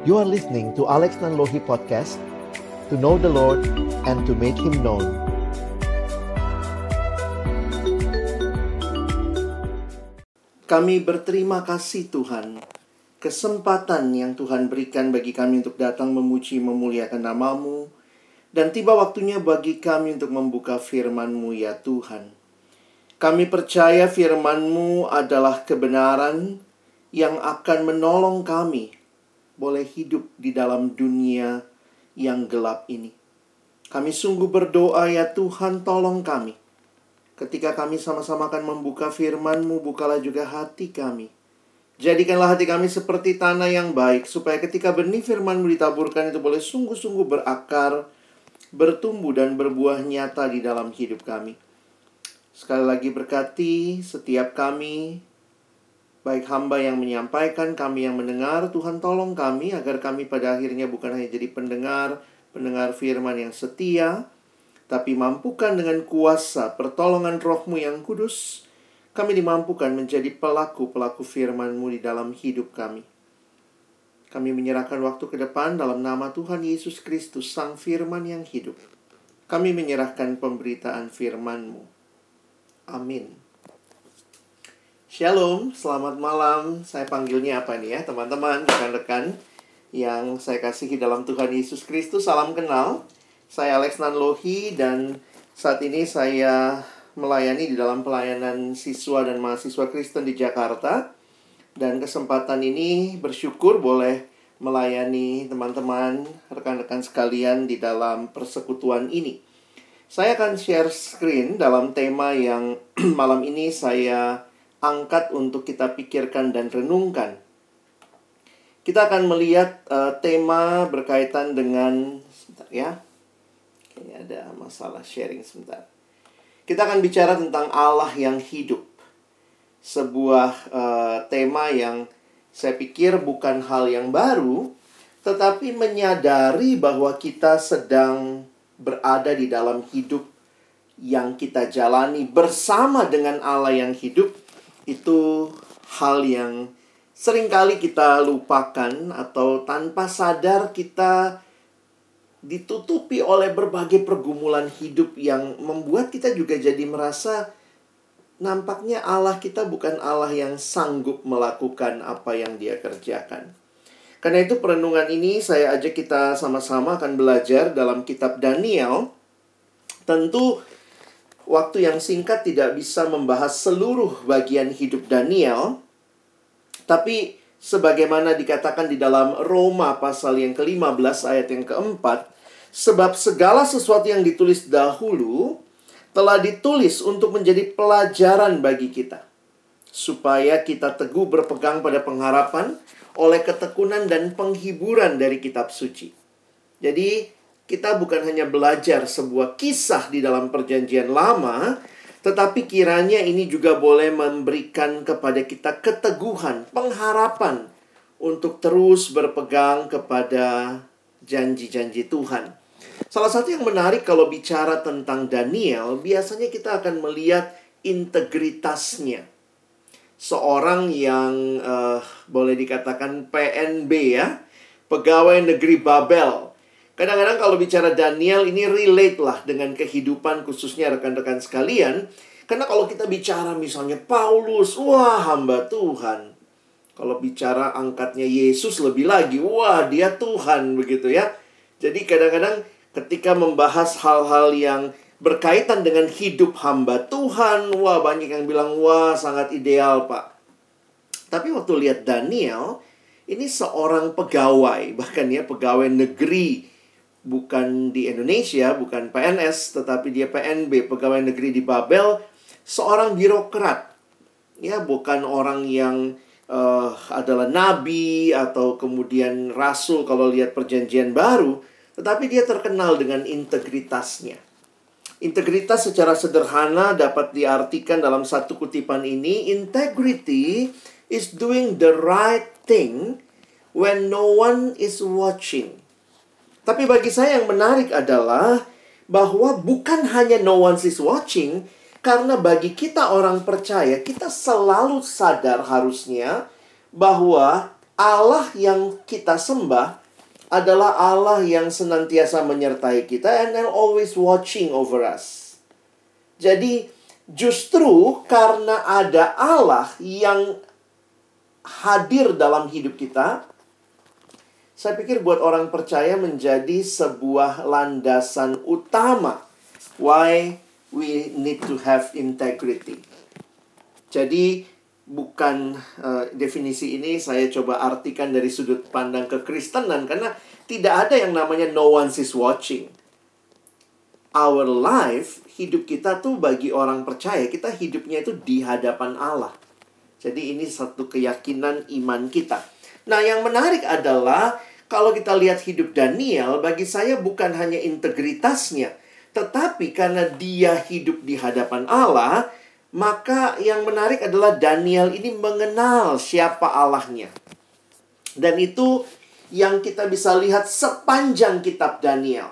You are listening to Alex Nanlohi Podcast To know the Lord and to make Him known. Kami berterima kasih Tuhan. Kesempatan yang Tuhan berikan bagi kami untuk datang memuji memuliakan namamu Dan tiba waktunya bagi kami untuk membuka firman-Mu ya Tuhan. Kami percaya firman-Mu adalah kebenaran yang akan menolong kami boleh hidup di dalam dunia yang gelap ini. Kami sungguh berdoa ya Tuhan tolong kami. Ketika kami sama-sama akan membuka firman-Mu, bukalah juga hati kami. Jadikanlah hati kami seperti tanah yang baik, supaya ketika benih firman-Mu ditaburkan itu boleh sungguh-sungguh berakar, bertumbuh dan berbuah nyata di dalam hidup kami. Sekali lagi berkati setiap kami, baik hamba yang menyampaikan, kami yang mendengar, Tuhan tolong kami agar kami pada akhirnya bukan hanya jadi pendengar, pendengar firman yang setia, tapi mampukan dengan kuasa pertolongan rohmu yang kudus, kami dimampukan menjadi pelaku-pelaku firman-Mu di dalam hidup kami. Kami menyerahkan waktu ke depan dalam nama Tuhan Yesus Kristus, Sang Firman yang hidup. Kami menyerahkan pemberitaan firman-Mu. Amin. Shalom, selamat malam. Saya panggilnya apa nih ya, teman-teman, rekan-rekan yang saya kasihi dalam Tuhan Yesus Kristus. Salam kenal. Saya Alex Nanlohi dan saat ini saya melayani di dalam pelayanan siswa dan mahasiswa Kristen di Jakarta. Dan kesempatan ini bersyukur boleh melayani teman-teman, rekan-rekan sekalian di dalam persekutuan ini. Saya akan share screen dalam tema yang malam ini saya angkat untuk kita pikirkan dan renungkan. Kita akan melihat uh, tema berkaitan dengan sebentar ya. Ini ada masalah sharing sebentar. Kita akan bicara tentang Allah yang hidup. Sebuah uh, tema yang saya pikir bukan hal yang baru, tetapi menyadari bahwa kita sedang berada di dalam hidup yang kita jalani bersama dengan Allah yang hidup itu hal yang sering kali kita lupakan atau tanpa sadar kita ditutupi oleh berbagai pergumulan hidup yang membuat kita juga jadi merasa nampaknya Allah kita bukan Allah yang sanggup melakukan apa yang dia kerjakan. Karena itu perenungan ini saya ajak kita sama-sama akan belajar dalam kitab Daniel. Tentu waktu yang singkat tidak bisa membahas seluruh bagian hidup Daniel. Tapi sebagaimana dikatakan di dalam Roma pasal yang ke-15 ayat yang keempat, sebab segala sesuatu yang ditulis dahulu telah ditulis untuk menjadi pelajaran bagi kita supaya kita teguh berpegang pada pengharapan oleh ketekunan dan penghiburan dari kitab suci. Jadi kita bukan hanya belajar sebuah kisah di dalam Perjanjian Lama, tetapi kiranya ini juga boleh memberikan kepada kita keteguhan, pengharapan untuk terus berpegang kepada janji-janji Tuhan. Salah satu yang menarik kalau bicara tentang Daniel, biasanya kita akan melihat integritasnya. Seorang yang uh, boleh dikatakan PNB ya, pegawai negeri Babel Kadang-kadang kalau bicara Daniel ini relate lah dengan kehidupan khususnya rekan-rekan sekalian. Karena kalau kita bicara misalnya Paulus, wah hamba Tuhan. Kalau bicara angkatnya Yesus lebih lagi, wah dia Tuhan begitu ya. Jadi kadang-kadang ketika membahas hal-hal yang berkaitan dengan hidup hamba Tuhan, wah banyak yang bilang, wah sangat ideal pak. Tapi waktu lihat Daniel, ini seorang pegawai, bahkan ya pegawai negeri bukan di Indonesia, bukan PNS, tetapi dia PNB, pegawai negeri di Babel, seorang birokrat. Ya, bukan orang yang uh, adalah nabi atau kemudian rasul kalau lihat perjanjian baru, tetapi dia terkenal dengan integritasnya. Integritas secara sederhana dapat diartikan dalam satu kutipan ini, integrity is doing the right thing when no one is watching. Tapi bagi saya yang menarik adalah bahwa bukan hanya no one is watching, karena bagi kita orang percaya, kita selalu sadar harusnya bahwa Allah yang kita sembah adalah Allah yang senantiasa menyertai kita and then always watching over us. Jadi justru karena ada Allah yang hadir dalam hidup kita, saya pikir buat orang percaya menjadi sebuah landasan utama why we need to have integrity. Jadi bukan uh, definisi ini saya coba artikan dari sudut pandang kekristenan karena tidak ada yang namanya no one is watching. Our life, hidup kita tuh bagi orang percaya, kita hidupnya itu di hadapan Allah. Jadi ini satu keyakinan iman kita. Nah, yang menarik adalah kalau kita lihat hidup Daniel, bagi saya bukan hanya integritasnya, tetapi karena dia hidup di hadapan Allah, maka yang menarik adalah Daniel ini mengenal siapa Allahnya. Dan itu yang kita bisa lihat sepanjang kitab Daniel.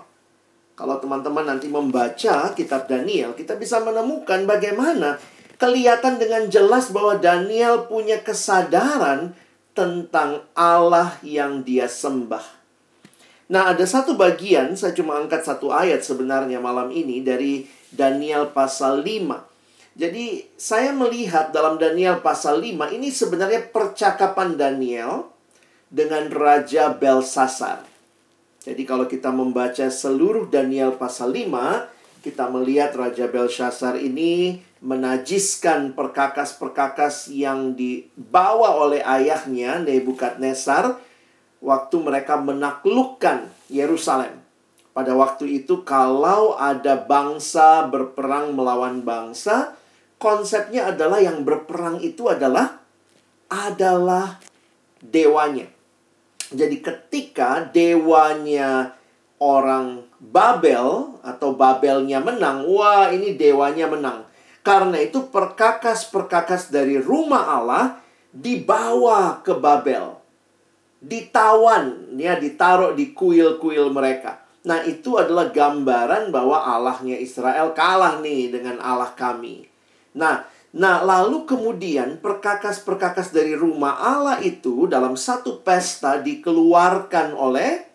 Kalau teman-teman nanti membaca kitab Daniel, kita bisa menemukan bagaimana kelihatan dengan jelas bahwa Daniel punya kesadaran tentang Allah yang dia sembah. Nah, ada satu bagian, saya cuma angkat satu ayat sebenarnya malam ini dari Daniel pasal 5. Jadi saya melihat dalam Daniel pasal 5 ini sebenarnya percakapan Daniel dengan Raja Belsasar. Jadi kalau kita membaca seluruh Daniel pasal 5, kita melihat Raja Belsasar ini menajiskan perkakas-perkakas yang dibawa oleh ayahnya Nebukadnezar waktu mereka menaklukkan Yerusalem. Pada waktu itu kalau ada bangsa berperang melawan bangsa, konsepnya adalah yang berperang itu adalah adalah dewanya. Jadi ketika dewanya orang Babel atau Babelnya menang, wah ini dewanya menang. Karena itu perkakas-perkakas dari rumah Allah dibawa ke Babel. Ditawan, ya ditaruh di kuil-kuil mereka. Nah, itu adalah gambaran bahwa Allahnya Israel kalah nih dengan Allah kami. Nah, nah lalu kemudian perkakas-perkakas dari rumah Allah itu dalam satu pesta dikeluarkan oleh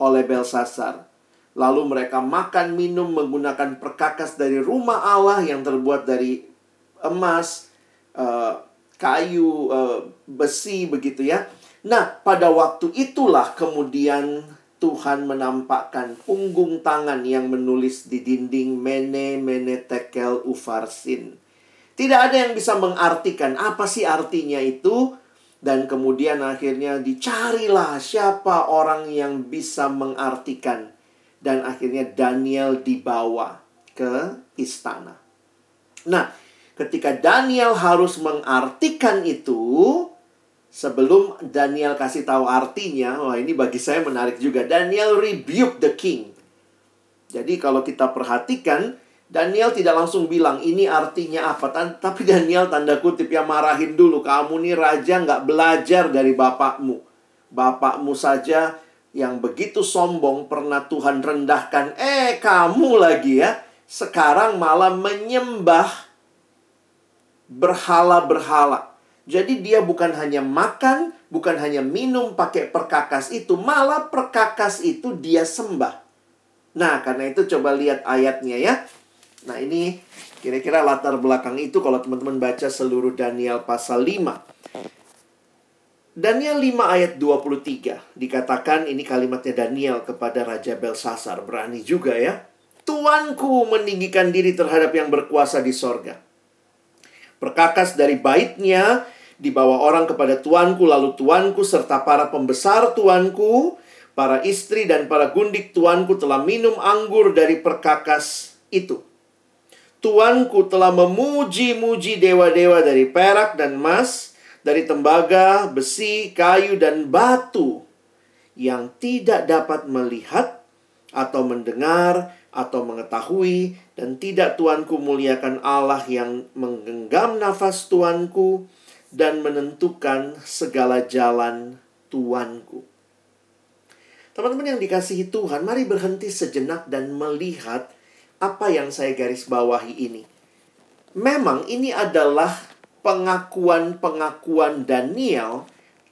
oleh Belsasar. Lalu mereka makan minum menggunakan perkakas dari rumah Allah yang terbuat dari emas, uh, kayu, uh, besi begitu ya. Nah, pada waktu itulah kemudian Tuhan menampakkan punggung tangan yang menulis di dinding Mene Mene Tekel Ufarsin. Tidak ada yang bisa mengartikan apa sih artinya itu. Dan kemudian akhirnya dicarilah siapa orang yang bisa mengartikan. Dan akhirnya Daniel dibawa ke istana. Nah, ketika Daniel harus mengartikan itu, sebelum Daniel kasih tahu artinya, wah ini bagi saya menarik juga. Daniel rebuke the king. Jadi kalau kita perhatikan, Daniel tidak langsung bilang ini artinya apa. Tapi Daniel tanda kutip ya marahin dulu. Kamu nih raja nggak belajar dari bapakmu. Bapakmu saja yang begitu sombong pernah Tuhan rendahkan. Eh kamu lagi ya. Sekarang malah menyembah berhala-berhala. Jadi dia bukan hanya makan, bukan hanya minum pakai perkakas itu. Malah perkakas itu dia sembah. Nah karena itu coba lihat ayatnya ya. Nah, ini kira-kira latar belakang itu kalau teman-teman baca seluruh Daniel pasal 5. Daniel 5 ayat 23 dikatakan ini kalimatnya Daniel kepada Raja Belsasar. Berani juga ya. Tuanku meninggikan diri terhadap yang berkuasa di sorga. Perkakas dari baitnya dibawa orang kepada tuanku, lalu tuanku serta para pembesar tuanku, para istri dan para gundik tuanku telah minum anggur dari perkakas itu. Tuanku telah memuji-muji dewa-dewa dari perak dan emas, dari tembaga, besi, kayu, dan batu yang tidak dapat melihat atau mendengar atau mengetahui dan tidak tuanku muliakan Allah yang menggenggam nafas tuanku dan menentukan segala jalan tuanku. Teman-teman yang dikasihi Tuhan, mari berhenti sejenak dan melihat apa yang saya garis bawahi ini? Memang ini adalah pengakuan-pengakuan Daniel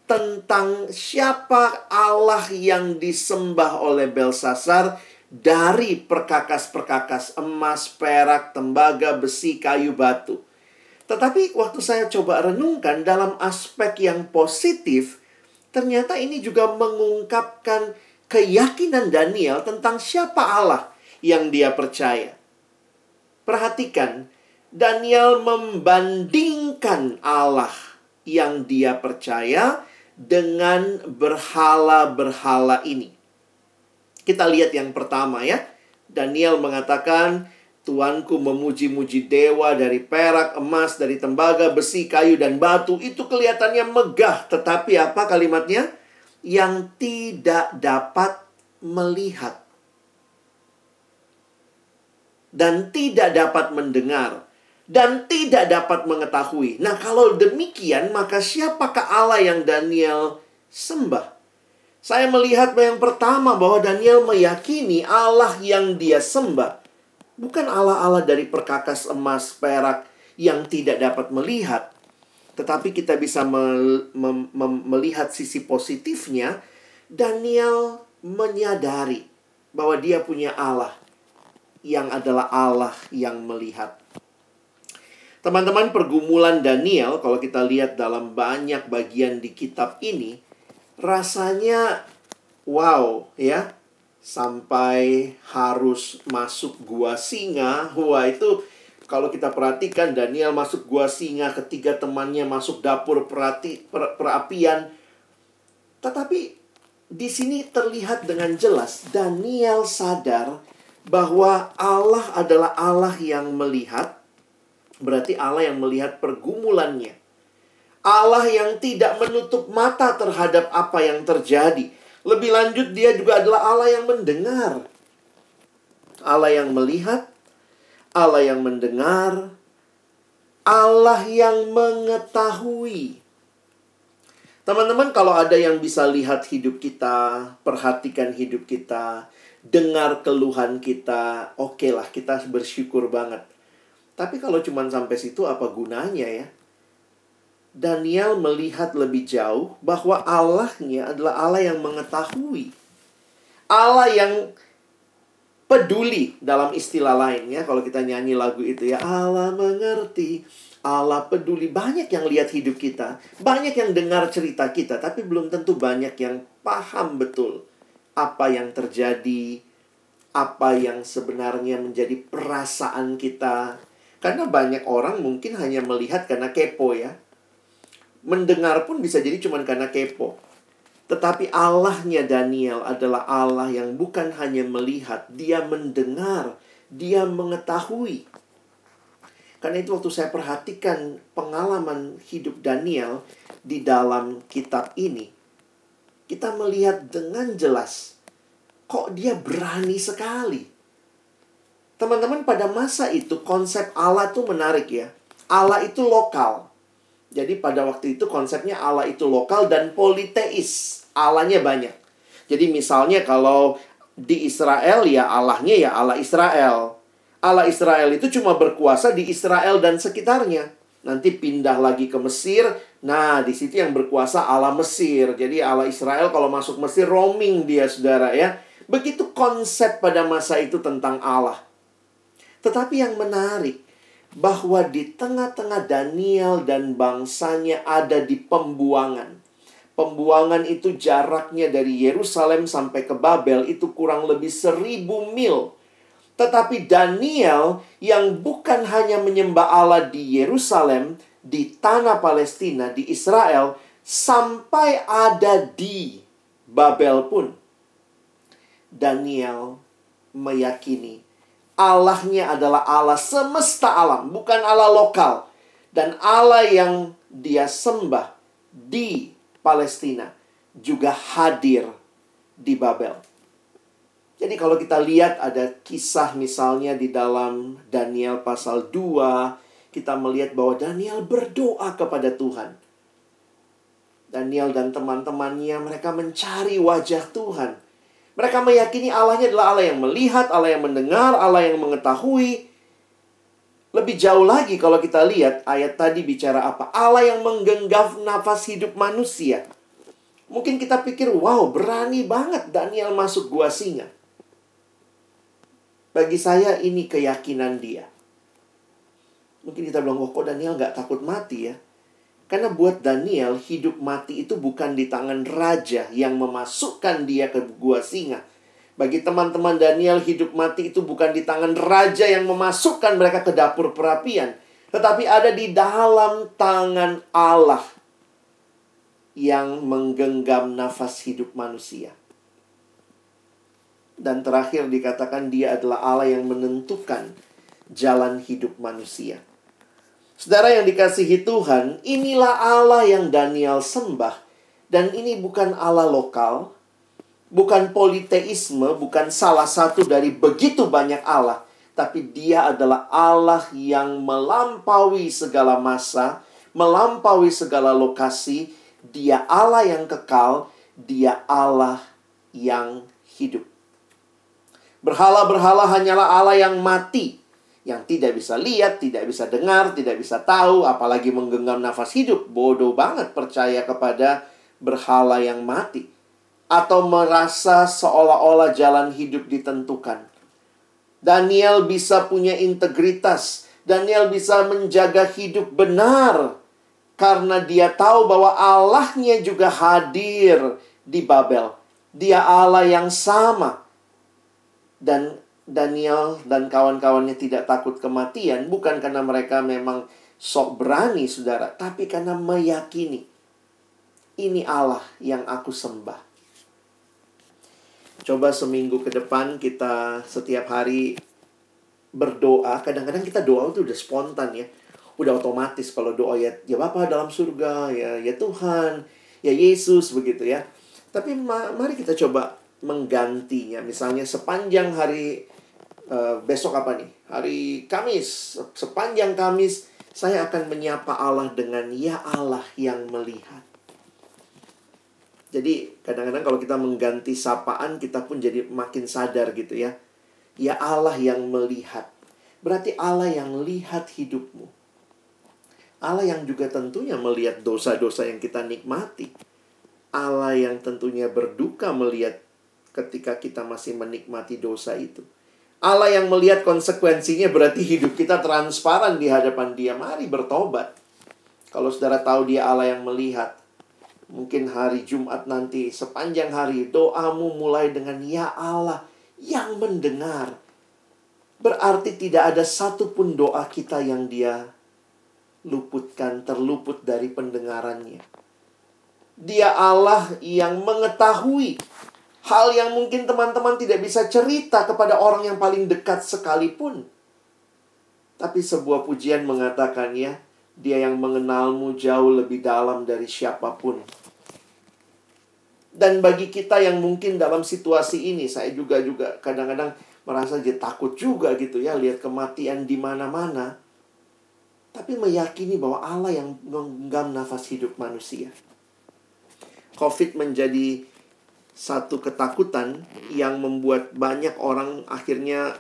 tentang siapa Allah yang disembah oleh Belsasar dari perkakas-perkakas emas, perak, tembaga, besi, kayu, batu. Tetapi waktu saya coba renungkan dalam aspek yang positif, ternyata ini juga mengungkapkan keyakinan Daniel tentang siapa Allah yang dia percaya. Perhatikan, Daniel membandingkan Allah yang dia percaya dengan berhala-berhala ini. Kita lihat yang pertama ya. Daniel mengatakan, Tuanku memuji-muji dewa dari perak, emas, dari tembaga, besi, kayu, dan batu. Itu kelihatannya megah. Tetapi apa kalimatnya? Yang tidak dapat melihat. Dan tidak dapat mendengar. Dan tidak dapat mengetahui. Nah kalau demikian, maka siapakah Allah yang Daniel sembah? Saya melihat yang pertama bahwa Daniel meyakini Allah yang dia sembah bukan Allah-Allah dari perkakas emas, perak yang tidak dapat melihat, tetapi kita bisa me me me melihat sisi positifnya. Daniel menyadari bahwa dia punya Allah yang adalah Allah yang melihat. Teman-teman, pergumulan Daniel, kalau kita lihat dalam banyak bagian di kitab ini, rasanya wow ya. Sampai harus masuk gua singa. Wah itu kalau kita perhatikan Daniel masuk gua singa ketiga temannya masuk dapur perati, per, perapian. Tetapi di sini terlihat dengan jelas Daniel sadar bahwa Allah adalah Allah yang melihat berarti Allah yang melihat pergumulannya Allah yang tidak menutup mata terhadap apa yang terjadi. Lebih lanjut, Dia juga adalah Allah yang mendengar, Allah yang melihat, Allah yang mendengar, Allah yang mengetahui. Teman-teman, kalau ada yang bisa lihat hidup kita, perhatikan hidup kita, dengar keluhan kita, oke okay lah, kita bersyukur banget. Tapi kalau cuma sampai situ, apa gunanya ya? Daniel melihat lebih jauh bahwa Allahnya adalah Allah yang mengetahui. Allah yang peduli dalam istilah lainnya kalau kita nyanyi lagu itu ya Allah mengerti Allah peduli banyak yang lihat hidup kita banyak yang dengar cerita kita tapi belum tentu banyak yang paham betul apa yang terjadi apa yang sebenarnya menjadi perasaan kita karena banyak orang mungkin hanya melihat karena kepo ya mendengar pun bisa jadi cuma karena kepo. Tetapi Allahnya Daniel adalah Allah yang bukan hanya melihat, dia mendengar, dia mengetahui. Karena itu waktu saya perhatikan pengalaman hidup Daniel di dalam kitab ini, kita melihat dengan jelas kok dia berani sekali. Teman-teman pada masa itu konsep Allah itu menarik ya. Allah itu lokal. Jadi pada waktu itu konsepnya Allah itu lokal dan politeis. Allahnya banyak. Jadi misalnya kalau di Israel ya Allahnya ya Allah Israel. Allah Israel itu cuma berkuasa di Israel dan sekitarnya. Nanti pindah lagi ke Mesir. Nah, di situ yang berkuasa Allah Mesir. Jadi Allah Israel kalau masuk Mesir roaming dia Saudara ya. Begitu konsep pada masa itu tentang Allah. Tetapi yang menarik bahwa di tengah-tengah Daniel dan bangsanya ada di pembuangan. Pembuangan itu jaraknya dari Yerusalem sampai ke Babel itu kurang lebih seribu mil. Tetapi Daniel yang bukan hanya menyembah Allah di Yerusalem, di tanah Palestina, di Israel, sampai ada di Babel pun. Daniel meyakini Allahnya adalah Allah semesta alam, bukan Allah lokal. Dan Allah yang dia sembah di Palestina juga hadir di Babel. Jadi kalau kita lihat ada kisah misalnya di dalam Daniel pasal 2, kita melihat bahwa Daniel berdoa kepada Tuhan. Daniel dan teman-temannya mereka mencari wajah Tuhan. Mereka meyakini Allahnya adalah Allah yang melihat, Allah yang mendengar, Allah yang mengetahui. Lebih jauh lagi kalau kita lihat ayat tadi bicara apa? Allah yang menggenggam nafas hidup manusia. Mungkin kita pikir, wow berani banget Daniel masuk gua singa. Bagi saya ini keyakinan dia. Mungkin kita bilang, oh kok Daniel nggak takut mati ya? Karena buat Daniel, hidup mati itu bukan di tangan raja yang memasukkan dia ke gua singa. Bagi teman-teman Daniel, hidup mati itu bukan di tangan raja yang memasukkan mereka ke dapur perapian. Tetapi ada di dalam tangan Allah yang menggenggam nafas hidup manusia. Dan terakhir dikatakan dia adalah Allah yang menentukan jalan hidup manusia. Saudara yang dikasihi Tuhan, inilah Allah yang Daniel sembah. Dan ini bukan Allah lokal, bukan politeisme, bukan salah satu dari begitu banyak Allah. Tapi dia adalah Allah yang melampaui segala masa, melampaui segala lokasi. Dia Allah yang kekal, dia Allah yang hidup. Berhala-berhala hanyalah Allah yang mati, yang tidak bisa lihat, tidak bisa dengar, tidak bisa tahu, apalagi menggenggam nafas hidup. Bodoh banget percaya kepada berhala yang mati. Atau merasa seolah-olah jalan hidup ditentukan. Daniel bisa punya integritas. Daniel bisa menjaga hidup benar. Karena dia tahu bahwa Allahnya juga hadir di Babel. Dia Allah yang sama. Dan Daniel dan kawan-kawannya tidak takut kematian bukan karena mereka memang sok berani saudara, tapi karena meyakini ini Allah yang aku sembah. Coba seminggu ke depan kita setiap hari berdoa. Kadang-kadang kita doa itu udah spontan ya. Udah otomatis kalau doa ya, ya Bapa dalam surga, ya ya Tuhan, ya Yesus begitu ya. Tapi ma mari kita coba menggantinya. Misalnya sepanjang hari uh, besok apa nih? Hari Kamis. Sepanjang Kamis saya akan menyapa Allah dengan ya Allah yang melihat. Jadi kadang-kadang kalau kita mengganti sapaan kita pun jadi makin sadar gitu ya. Ya Allah yang melihat. Berarti Allah yang lihat hidupmu. Allah yang juga tentunya melihat dosa-dosa yang kita nikmati. Allah yang tentunya berduka melihat ketika kita masih menikmati dosa itu. Allah yang melihat konsekuensinya berarti hidup kita transparan di hadapan Dia. Mari bertobat. Kalau saudara tahu Dia Allah yang melihat, mungkin hari Jumat nanti sepanjang hari doamu mulai dengan ya Allah yang mendengar. Berarti tidak ada satupun doa kita yang Dia luputkan, terluput dari pendengarannya. Dia Allah yang mengetahui Hal yang mungkin teman-teman tidak bisa cerita kepada orang yang paling dekat sekalipun. Tapi sebuah pujian mengatakannya, dia yang mengenalmu jauh lebih dalam dari siapa pun. Dan bagi kita yang mungkin dalam situasi ini, saya juga juga kadang-kadang merasa jadi takut juga gitu ya, lihat kematian di mana-mana. Tapi meyakini bahwa Allah yang menggenggam nafas hidup manusia. COVID menjadi satu ketakutan yang membuat banyak orang akhirnya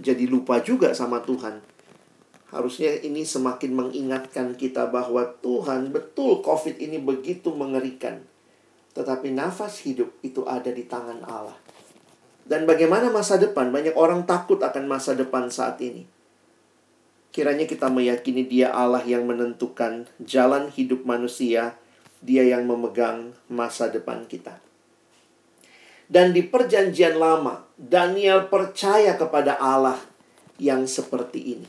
jadi lupa juga sama Tuhan. Harusnya ini semakin mengingatkan kita bahwa Tuhan betul COVID ini begitu mengerikan. Tetapi nafas hidup itu ada di tangan Allah. Dan bagaimana masa depan? Banyak orang takut akan masa depan saat ini. Kiranya kita meyakini dia Allah yang menentukan jalan hidup manusia, dia yang memegang masa depan kita. Dan di perjanjian lama, Daniel percaya kepada Allah yang seperti ini.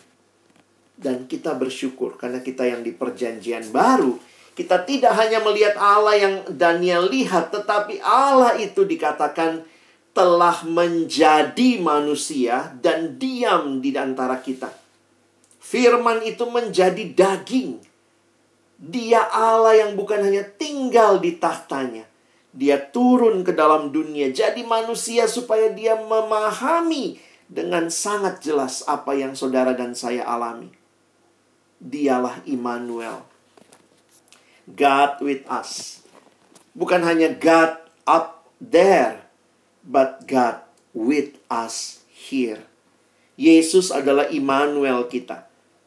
Dan kita bersyukur karena kita yang di perjanjian baru, kita tidak hanya melihat Allah yang Daniel lihat, tetapi Allah itu dikatakan telah menjadi manusia dan diam di antara kita. Firman itu menjadi daging. Dia Allah yang bukan hanya tinggal di tahtanya, dia turun ke dalam dunia jadi manusia supaya dia memahami dengan sangat jelas apa yang saudara dan saya alami. Dialah Immanuel. God with us. Bukan hanya God up there, but God with us here. Yesus adalah Immanuel kita.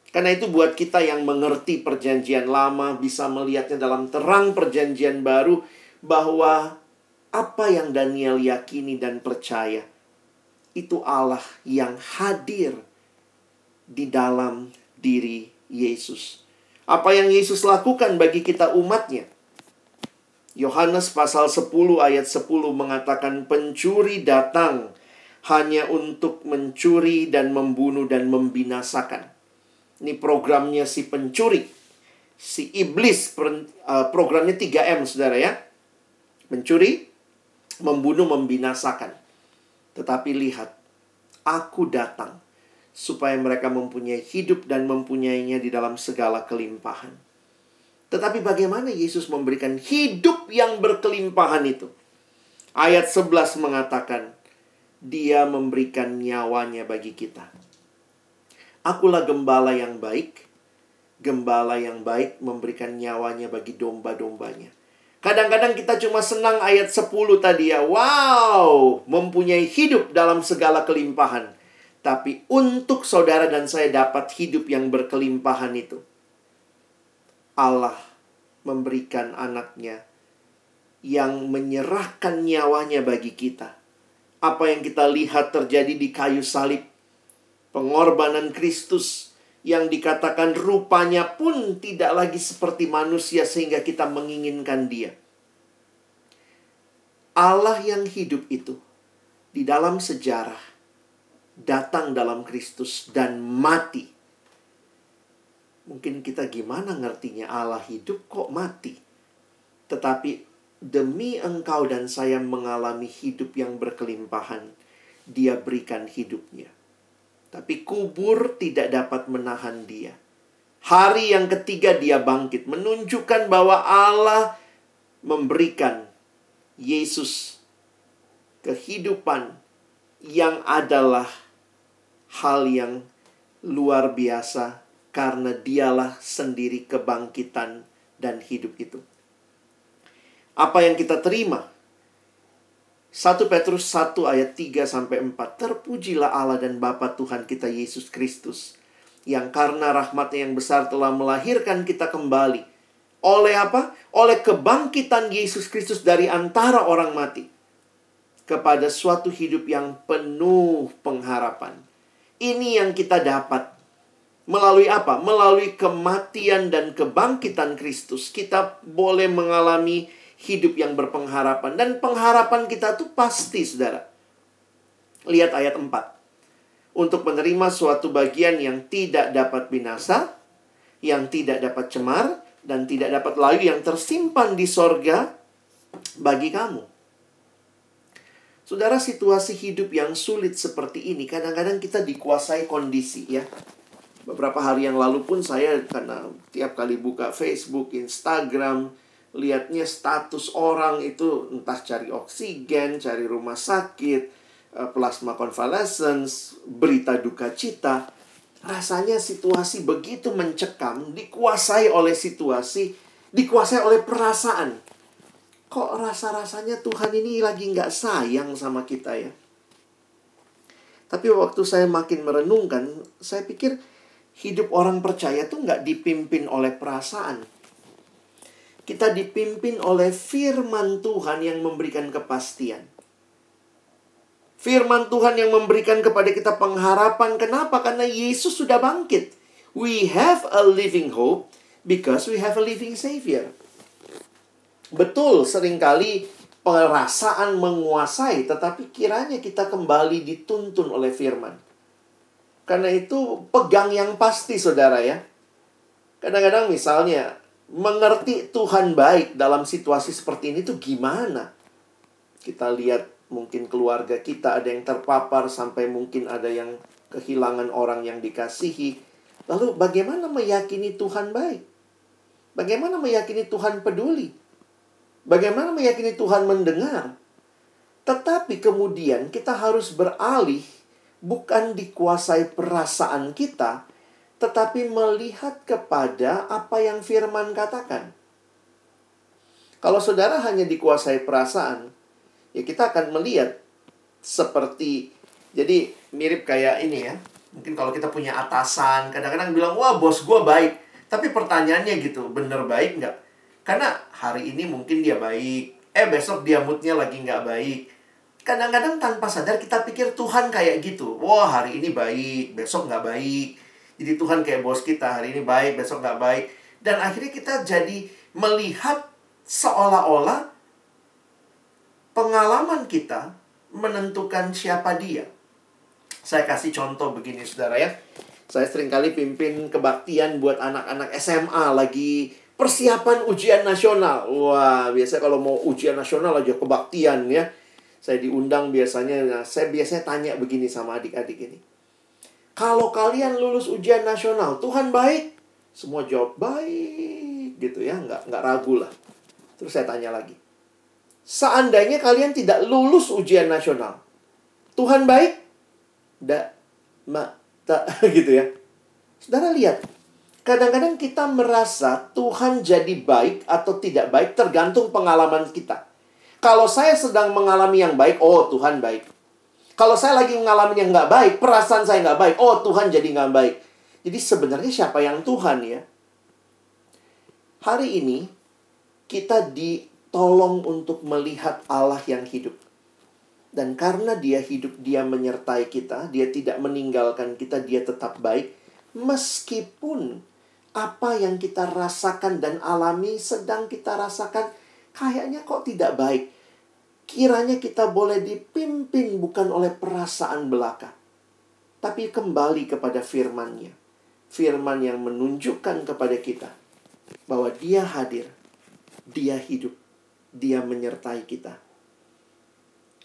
Karena itu buat kita yang mengerti perjanjian lama bisa melihatnya dalam terang perjanjian baru bahwa apa yang Daniel yakini dan percaya itu Allah yang hadir di dalam diri Yesus. Apa yang Yesus lakukan bagi kita umatnya? Yohanes pasal 10 ayat 10 mengatakan pencuri datang hanya untuk mencuri dan membunuh dan membinasakan. Ini programnya si pencuri. Si iblis uh, programnya 3M Saudara ya. Mencuri, membunuh, membinasakan. Tetapi lihat, aku datang supaya mereka mempunyai hidup dan mempunyainya di dalam segala kelimpahan. Tetapi bagaimana Yesus memberikan hidup yang berkelimpahan itu? Ayat 11 mengatakan, dia memberikan nyawanya bagi kita. Akulah gembala yang baik. Gembala yang baik memberikan nyawanya bagi domba-dombanya. Kadang-kadang kita cuma senang ayat 10 tadi ya. Wow, mempunyai hidup dalam segala kelimpahan. Tapi untuk saudara dan saya dapat hidup yang berkelimpahan itu. Allah memberikan anaknya yang menyerahkan nyawanya bagi kita. Apa yang kita lihat terjadi di kayu salib. Pengorbanan Kristus yang dikatakan rupanya pun tidak lagi seperti manusia sehingga kita menginginkan dia. Allah yang hidup itu di dalam sejarah datang dalam Kristus dan mati. Mungkin kita gimana ngertinya Allah hidup kok mati. Tetapi demi engkau dan saya mengalami hidup yang berkelimpahan, dia berikan hidupnya. Tapi kubur tidak dapat menahan dia. Hari yang ketiga dia bangkit, menunjukkan bahwa Allah memberikan Yesus kehidupan yang adalah hal yang luar biasa karena dialah sendiri kebangkitan dan hidup itu. Apa yang kita terima 1 Petrus 1 ayat 3 sampai 4 Terpujilah Allah dan Bapa Tuhan kita Yesus Kristus yang karena rahmatnya yang besar telah melahirkan kita kembali oleh apa? Oleh kebangkitan Yesus Kristus dari antara orang mati kepada suatu hidup yang penuh pengharapan. Ini yang kita dapat melalui apa? Melalui kematian dan kebangkitan Kristus, kita boleh mengalami hidup yang berpengharapan. Dan pengharapan kita tuh pasti, saudara. Lihat ayat 4. Untuk menerima suatu bagian yang tidak dapat binasa, yang tidak dapat cemar, dan tidak dapat layu yang tersimpan di sorga bagi kamu. Saudara, situasi hidup yang sulit seperti ini, kadang-kadang kita dikuasai kondisi ya. Beberapa hari yang lalu pun saya karena tiap kali buka Facebook, Instagram, lihatnya status orang itu entah cari oksigen, cari rumah sakit, eh, plasma convalescence, berita duka cita. Rasanya situasi begitu mencekam, dikuasai oleh situasi, dikuasai oleh perasaan. Kok rasa-rasanya Tuhan ini lagi nggak sayang sama kita ya? Tapi waktu saya makin merenungkan, saya pikir hidup orang percaya tuh nggak dipimpin oleh perasaan kita dipimpin oleh firman Tuhan yang memberikan kepastian. Firman Tuhan yang memberikan kepada kita pengharapan. Kenapa? Karena Yesus sudah bangkit. We have a living hope because we have a living Savior. Betul, sering kali perasaan menguasai, tetapi kiranya kita kembali dituntun oleh firman. Karena itu pegang yang pasti, saudara ya. Kadang-kadang misalnya mengerti Tuhan baik dalam situasi seperti ini tuh gimana? Kita lihat mungkin keluarga kita ada yang terpapar sampai mungkin ada yang kehilangan orang yang dikasihi. Lalu bagaimana meyakini Tuhan baik? Bagaimana meyakini Tuhan peduli? Bagaimana meyakini Tuhan mendengar? Tetapi kemudian kita harus beralih bukan dikuasai perasaan kita, tetapi melihat kepada apa yang firman katakan. Kalau saudara hanya dikuasai perasaan, ya kita akan melihat seperti jadi mirip kayak ini ya. Mungkin kalau kita punya atasan, kadang-kadang bilang, wah bos gue baik. Tapi pertanyaannya gitu, bener baik nggak? Karena hari ini mungkin dia baik, Eh besok dia moodnya lagi nggak baik. Kadang-kadang tanpa sadar kita pikir Tuhan kayak gitu. Wah hari ini baik, besok nggak baik. Jadi Tuhan kayak bos kita, hari ini baik, besok nggak baik. Dan akhirnya kita jadi melihat seolah-olah pengalaman kita menentukan siapa dia. Saya kasih contoh begini saudara ya. Saya sering kali pimpin kebaktian buat anak-anak SMA lagi persiapan ujian nasional. Wah, biasa kalau mau ujian nasional aja kebaktian ya. Saya diundang biasanya, nah, saya biasanya tanya begini sama adik-adik ini. Kalau kalian lulus ujian nasional, Tuhan baik? Semua jawab baik gitu ya, nggak nggak ragu lah. Terus saya tanya lagi. Seandainya kalian tidak lulus ujian nasional, Tuhan baik? Tidak, ma, tak gitu ya. Saudara lihat, kadang-kadang kita merasa Tuhan jadi baik atau tidak baik tergantung pengalaman kita. Kalau saya sedang mengalami yang baik, oh Tuhan baik. Kalau saya lagi mengalami yang nggak baik, perasaan saya nggak baik, oh Tuhan jadi nggak baik. Jadi sebenarnya siapa yang Tuhan ya? Hari ini kita ditolong untuk melihat Allah yang hidup. Dan karena dia hidup, dia menyertai kita, dia tidak meninggalkan kita, dia tetap baik. Meskipun apa yang kita rasakan dan alami sedang kita rasakan kayaknya kok tidak baik. Kiranya kita boleh dipimpin bukan oleh perasaan belaka. Tapi kembali kepada firmannya. Firman yang menunjukkan kepada kita bahwa dia hadir. Dia hidup. Dia menyertai kita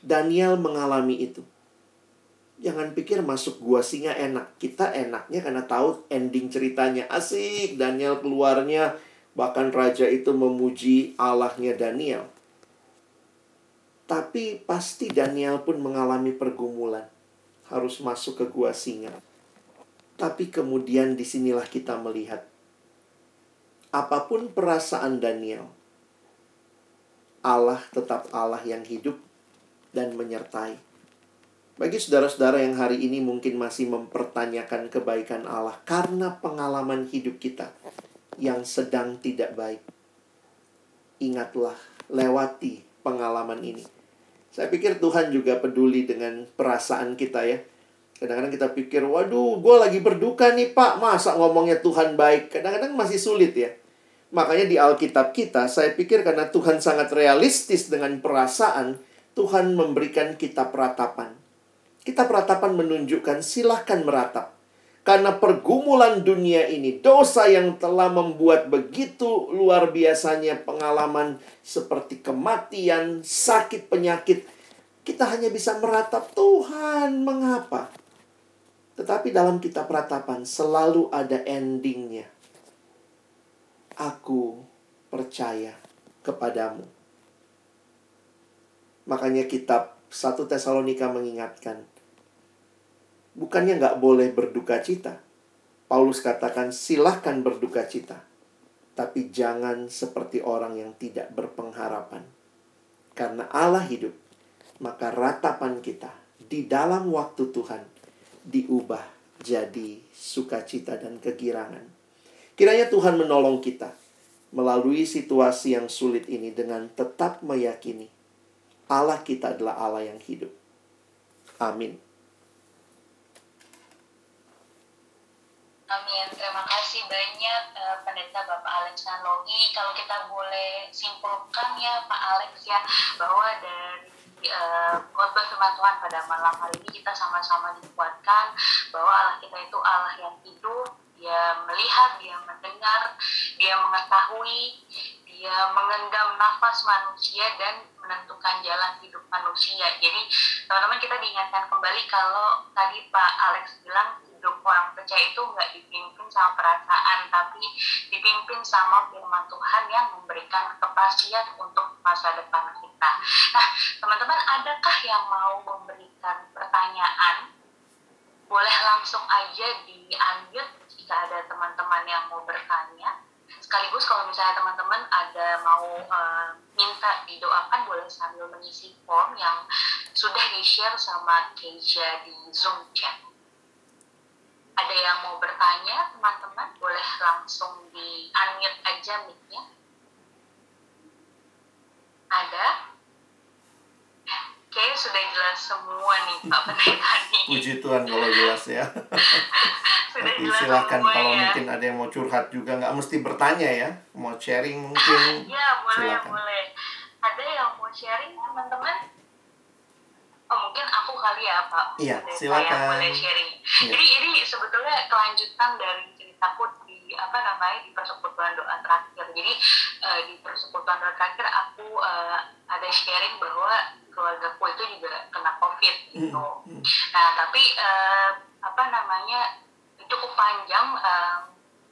Daniel mengalami itu. Jangan pikir masuk gua singa enak. Kita enaknya karena tahu ending ceritanya. Asik, Daniel keluarnya. Bahkan raja itu memuji Allahnya Daniel. Tapi pasti Daniel pun mengalami pergumulan. Harus masuk ke gua singa. Tapi kemudian di sinilah kita melihat. Apa pun perasaan Daniel. Allah tetap Allah yang hidup dan menyertai. Bagi saudara-saudara yang hari ini mungkin masih mempertanyakan kebaikan Allah karena pengalaman hidup kita yang sedang tidak baik. Ingatlah, lewati pengalaman ini. Saya pikir Tuhan juga peduli dengan perasaan kita ya. Kadang-kadang kita pikir, waduh, gue lagi berduka nih pak, masa ngomongnya Tuhan baik? Kadang-kadang masih sulit ya. Makanya di Alkitab kita, saya pikir karena Tuhan sangat realistis dengan perasaan, Tuhan memberikan kita peratapan. Kita peratapan menunjukkan silahkan meratap. Karena pergumulan dunia ini, dosa yang telah membuat begitu luar biasanya pengalaman seperti kematian, sakit, penyakit. Kita hanya bisa meratap, Tuhan mengapa? Tetapi dalam kitab peratapan selalu ada endingnya. Aku percaya kepadamu. Makanya kitab 1 Tesalonika mengingatkan. Bukannya nggak boleh berduka cita. Paulus katakan silahkan berduka cita. Tapi jangan seperti orang yang tidak berpengharapan. Karena Allah hidup, maka ratapan kita di dalam waktu Tuhan diubah jadi sukacita dan kegirangan. Kiranya Tuhan menolong kita melalui situasi yang sulit ini dengan tetap meyakini Allah kita adalah Allah yang hidup. Amin. Amin. Terima kasih banyak uh, Pendeta Bapak Alex Nanlogi. Kalau kita boleh simpulkan ya Pak Alex ya bahwa dari uh, khotbah firman Tuhan pada malam hari ini kita sama-sama dikuatkan bahwa Allah kita itu Allah yang hidup, dia melihat, dia mendengar, dia mengetahui, dia mengenggam nafas manusia dan menentukan jalan hidup manusia. Jadi teman-teman kita diingatkan kembali kalau tadi Pak Alex bilang hidup orang percaya itu nggak dipimpin sama perasaan, tapi dipimpin sama firman Tuhan yang memberikan kepastian untuk masa depan kita. Nah, teman-teman adakah yang mau memberikan pertanyaan? Boleh langsung aja di-unmute jika ada teman-teman yang mau bertanya sekaligus kalau misalnya teman-teman ada mau uh, minta didoakan boleh sambil mengisi form yang sudah di-share sama Keja di Zoom chat. Ada yang mau bertanya teman-teman boleh langsung di unmute aja mic-nya. Ada? Kayaknya sudah jelas semua nih Pak Pendeta nih. Puji Tuhan kalau jelas ya. Sudah Tapi jelas silakan semua kalau ya. mungkin ada yang mau curhat juga nggak mesti bertanya ya. Mau sharing mungkin. Ya boleh Silakan. boleh. Ada yang mau sharing teman-teman? Oh mungkin aku kali ya Pak. Iya, silakan. Yang boleh sharing. Iya. Jadi ini sebetulnya kelanjutan dari ceritaku di apa namanya di persekutuan doa terakhir. Jadi eh, di persekutuan doa terakhir aku eh, ada sharing bahwa keluargaku itu juga kena COVID gitu. Hmm, hmm. Nah tapi eh, apa namanya cukup panjang eh,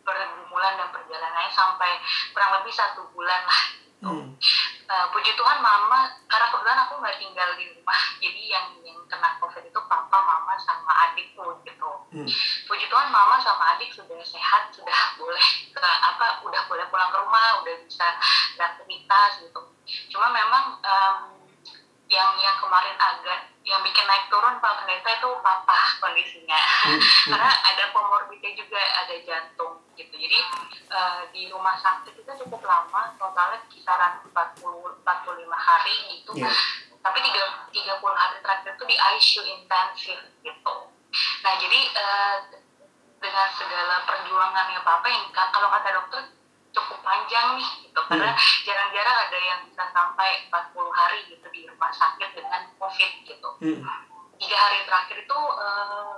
pergumulan dan perjalanannya sampai kurang lebih satu bulan lah. Gitu. Hmm. Eh, puji Tuhan mama karena kebetulan aku nggak tinggal di rumah jadi yang yang kena covid itu papa mama sama adikku gitu Hmm. puji Tuhan mama sama adik sudah sehat sudah boleh ke apa udah boleh pulang ke rumah udah bisa beraktivitas gitu cuma memang em, yang yang kemarin agak yang bikin naik turun pak pendeta itu papa kondisinya. Hmm. karena ada komorbidnya juga ada jantung gitu. Jadi eh, di rumah sakit itu cukup lama totalnya kisaran 40 45 hari gitu. Iya. tapi tiga 30 hari terakhir itu di ICU intensif gitu. Nah jadi eh, dengan segala perjuangannya bapak yang ka- kalau kata dokter cukup panjang nih gitu. Karena jarang-jarang ada yang bisa sampai 40 hari gitu di rumah sakit dengan covid gitu. Hmm. tiga hari terakhir itu eh,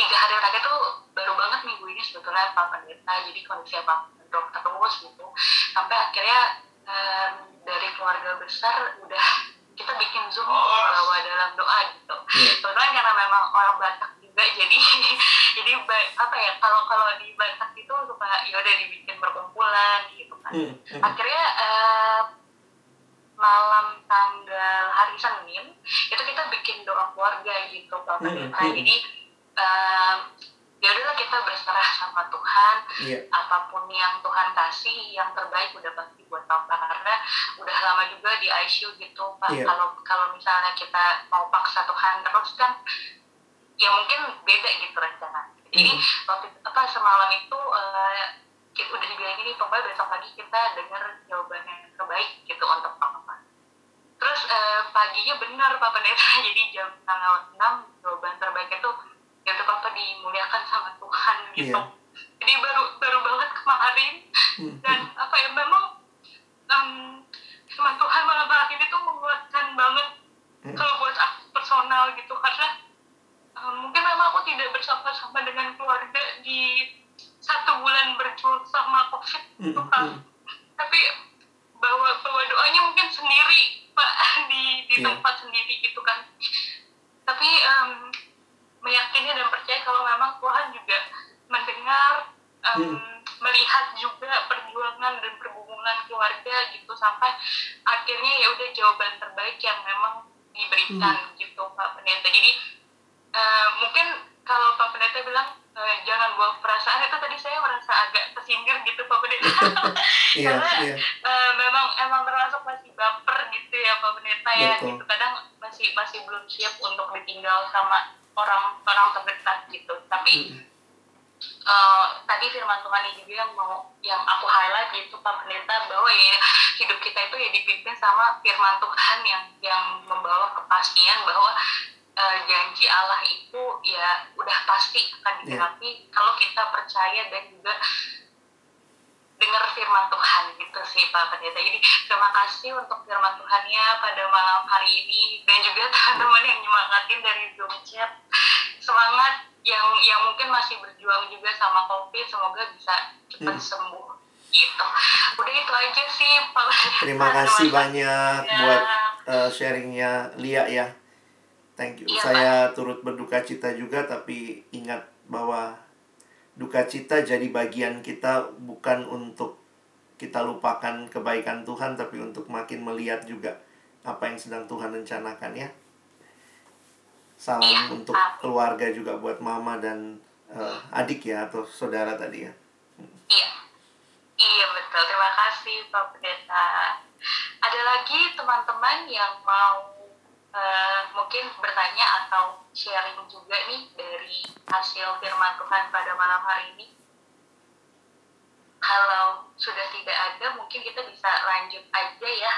tiga hari terakhir itu baru banget minggu ini sebetulnya Pak Pendeta jadi kondisi Pak dokter terus gitu sampai akhirnya em, dari keluarga besar udah kita bikin zoom bahwa dalam doa gitu Iya. kebetulan karena memang orang Batak juga jadi jadi apa ya kalau kalau di Batak itu suka ya udah dibikin perkumpulan gitu kan Hmm. Hmm. akhirnya eh, malam tanggal hari Senin itu kita bikin doa keluarga gitu Pak Hmm, Pendeta jadi em, ya udahlah kita berserah sama Tuhan Iya. apa pun yang Tuhan kasih yang terbaik udah pasti buat Papa karena udah lama juga di ICU gitu Pak Iya. kalau kalau misalnya kita mau paksa Tuhan terus kan ya mungkin beda gitu rencana jadi Hmm. waktu apa semalam itu eh, kita udah dibilang gini pokoknya besok pagi kita dengar jawaban yang terbaik gitu untuk Papa terus eh, paginya benar Pak Pendeta jadi jam tanggal 6 jawaban terbaik itu udah Papa dimuliakan sama Tuhan gitu Iya. jadi baru baru banget kemarin Hmm. dan apa ya memang em, firman Tuhan malam hari ini tuh menguatkan banget Hmm. kalau buat aku personal gitu karena em, mungkin memang aku tidak bersama-sama dengan keluarga di satu bulan berjuang sama covid Hmm. gitu kan Hmm. tapi bawa bawa doanya mungkin sendiri pak di di Iya. tempat sendiri gitu kan tapi em, meyakini dan percaya kalau memang Tuhan juga mendengar em, Hmm. melihat juga perjuangan dan pergumulan keluarga gitu sampai akhirnya ya udah jawaban terbaik yang memang diberikan gitu Pak Pendeta jadi eh, mungkin kalau Pak Pendeta bilang eh, jangan bawa perasaan itu tadi saya merasa agak tersindir gitu Pak Pendeta Iya. Karena, Iya. eh, memang emang termasuk masih baper gitu ya Pak Pendeta ya gitu kadang masih masih belum siap untuk ditinggal sama orang orang terdekat gitu. Tapi Hmm. eh, tadi firman Tuhan ini juga yang mau yang aku highlight gitu Pak Pendeta bahwa ya hidup kita itu ya dipimpin sama firman Tuhan yang yang membawa kepastian bahwa eh, janji Allah itu ya udah pasti akan digenapi kalau kita percaya dan juga dengar firman Tuhan gitu sih Pak Pendeta. Jadi terima kasih untuk firman Tuhannya pada malam hari ini dan juga teman-teman yang nyemangatin dari Zoom chat. Semangat yang yang mungkin masih berjuang juga sama COVID semoga bisa cepat Hmm. sembuh gitu. Udah itu aja sih Pak Pendeta. Terima kasih banyak Ya. buat eh, sharingnya Lia ya. Thank you. Iya, Saya turut berduka cita juga tapi ingat bahwa duka cita jadi bagian kita bukan untuk kita lupakan kebaikan Tuhan tapi untuk makin melihat juga apa yang sedang Tuhan rencanakan ya. Salam Iya, untuk keluarga juga buat mama dan eh, adik ya atau saudara tadi ya. Iya. Iya betul. Terima kasih Pak Pendeta. Ada lagi teman-teman yang mau eh, mungkin bertanya atau sharing juga nih dari hasil firman Tuhan pada malam hari ini? Kalau sudah tidak ada, mungkin kita bisa lanjut aja ya,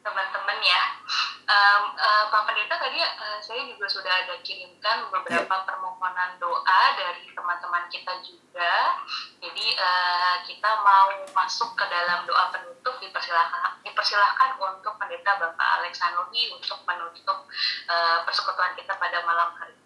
teman-teman. ya. Um, uh, Pak Pendeta tadi uh, saya juga sudah ada kirimkan beberapa yeah. permohonan doa dari teman-teman kita juga. Jadi uh, kita mau masuk ke dalam doa penutup dipersilahkan dipersilahkan untuk Pendeta Bapak Alexandri untuk menutup uh, persekutuan kita pada malam hari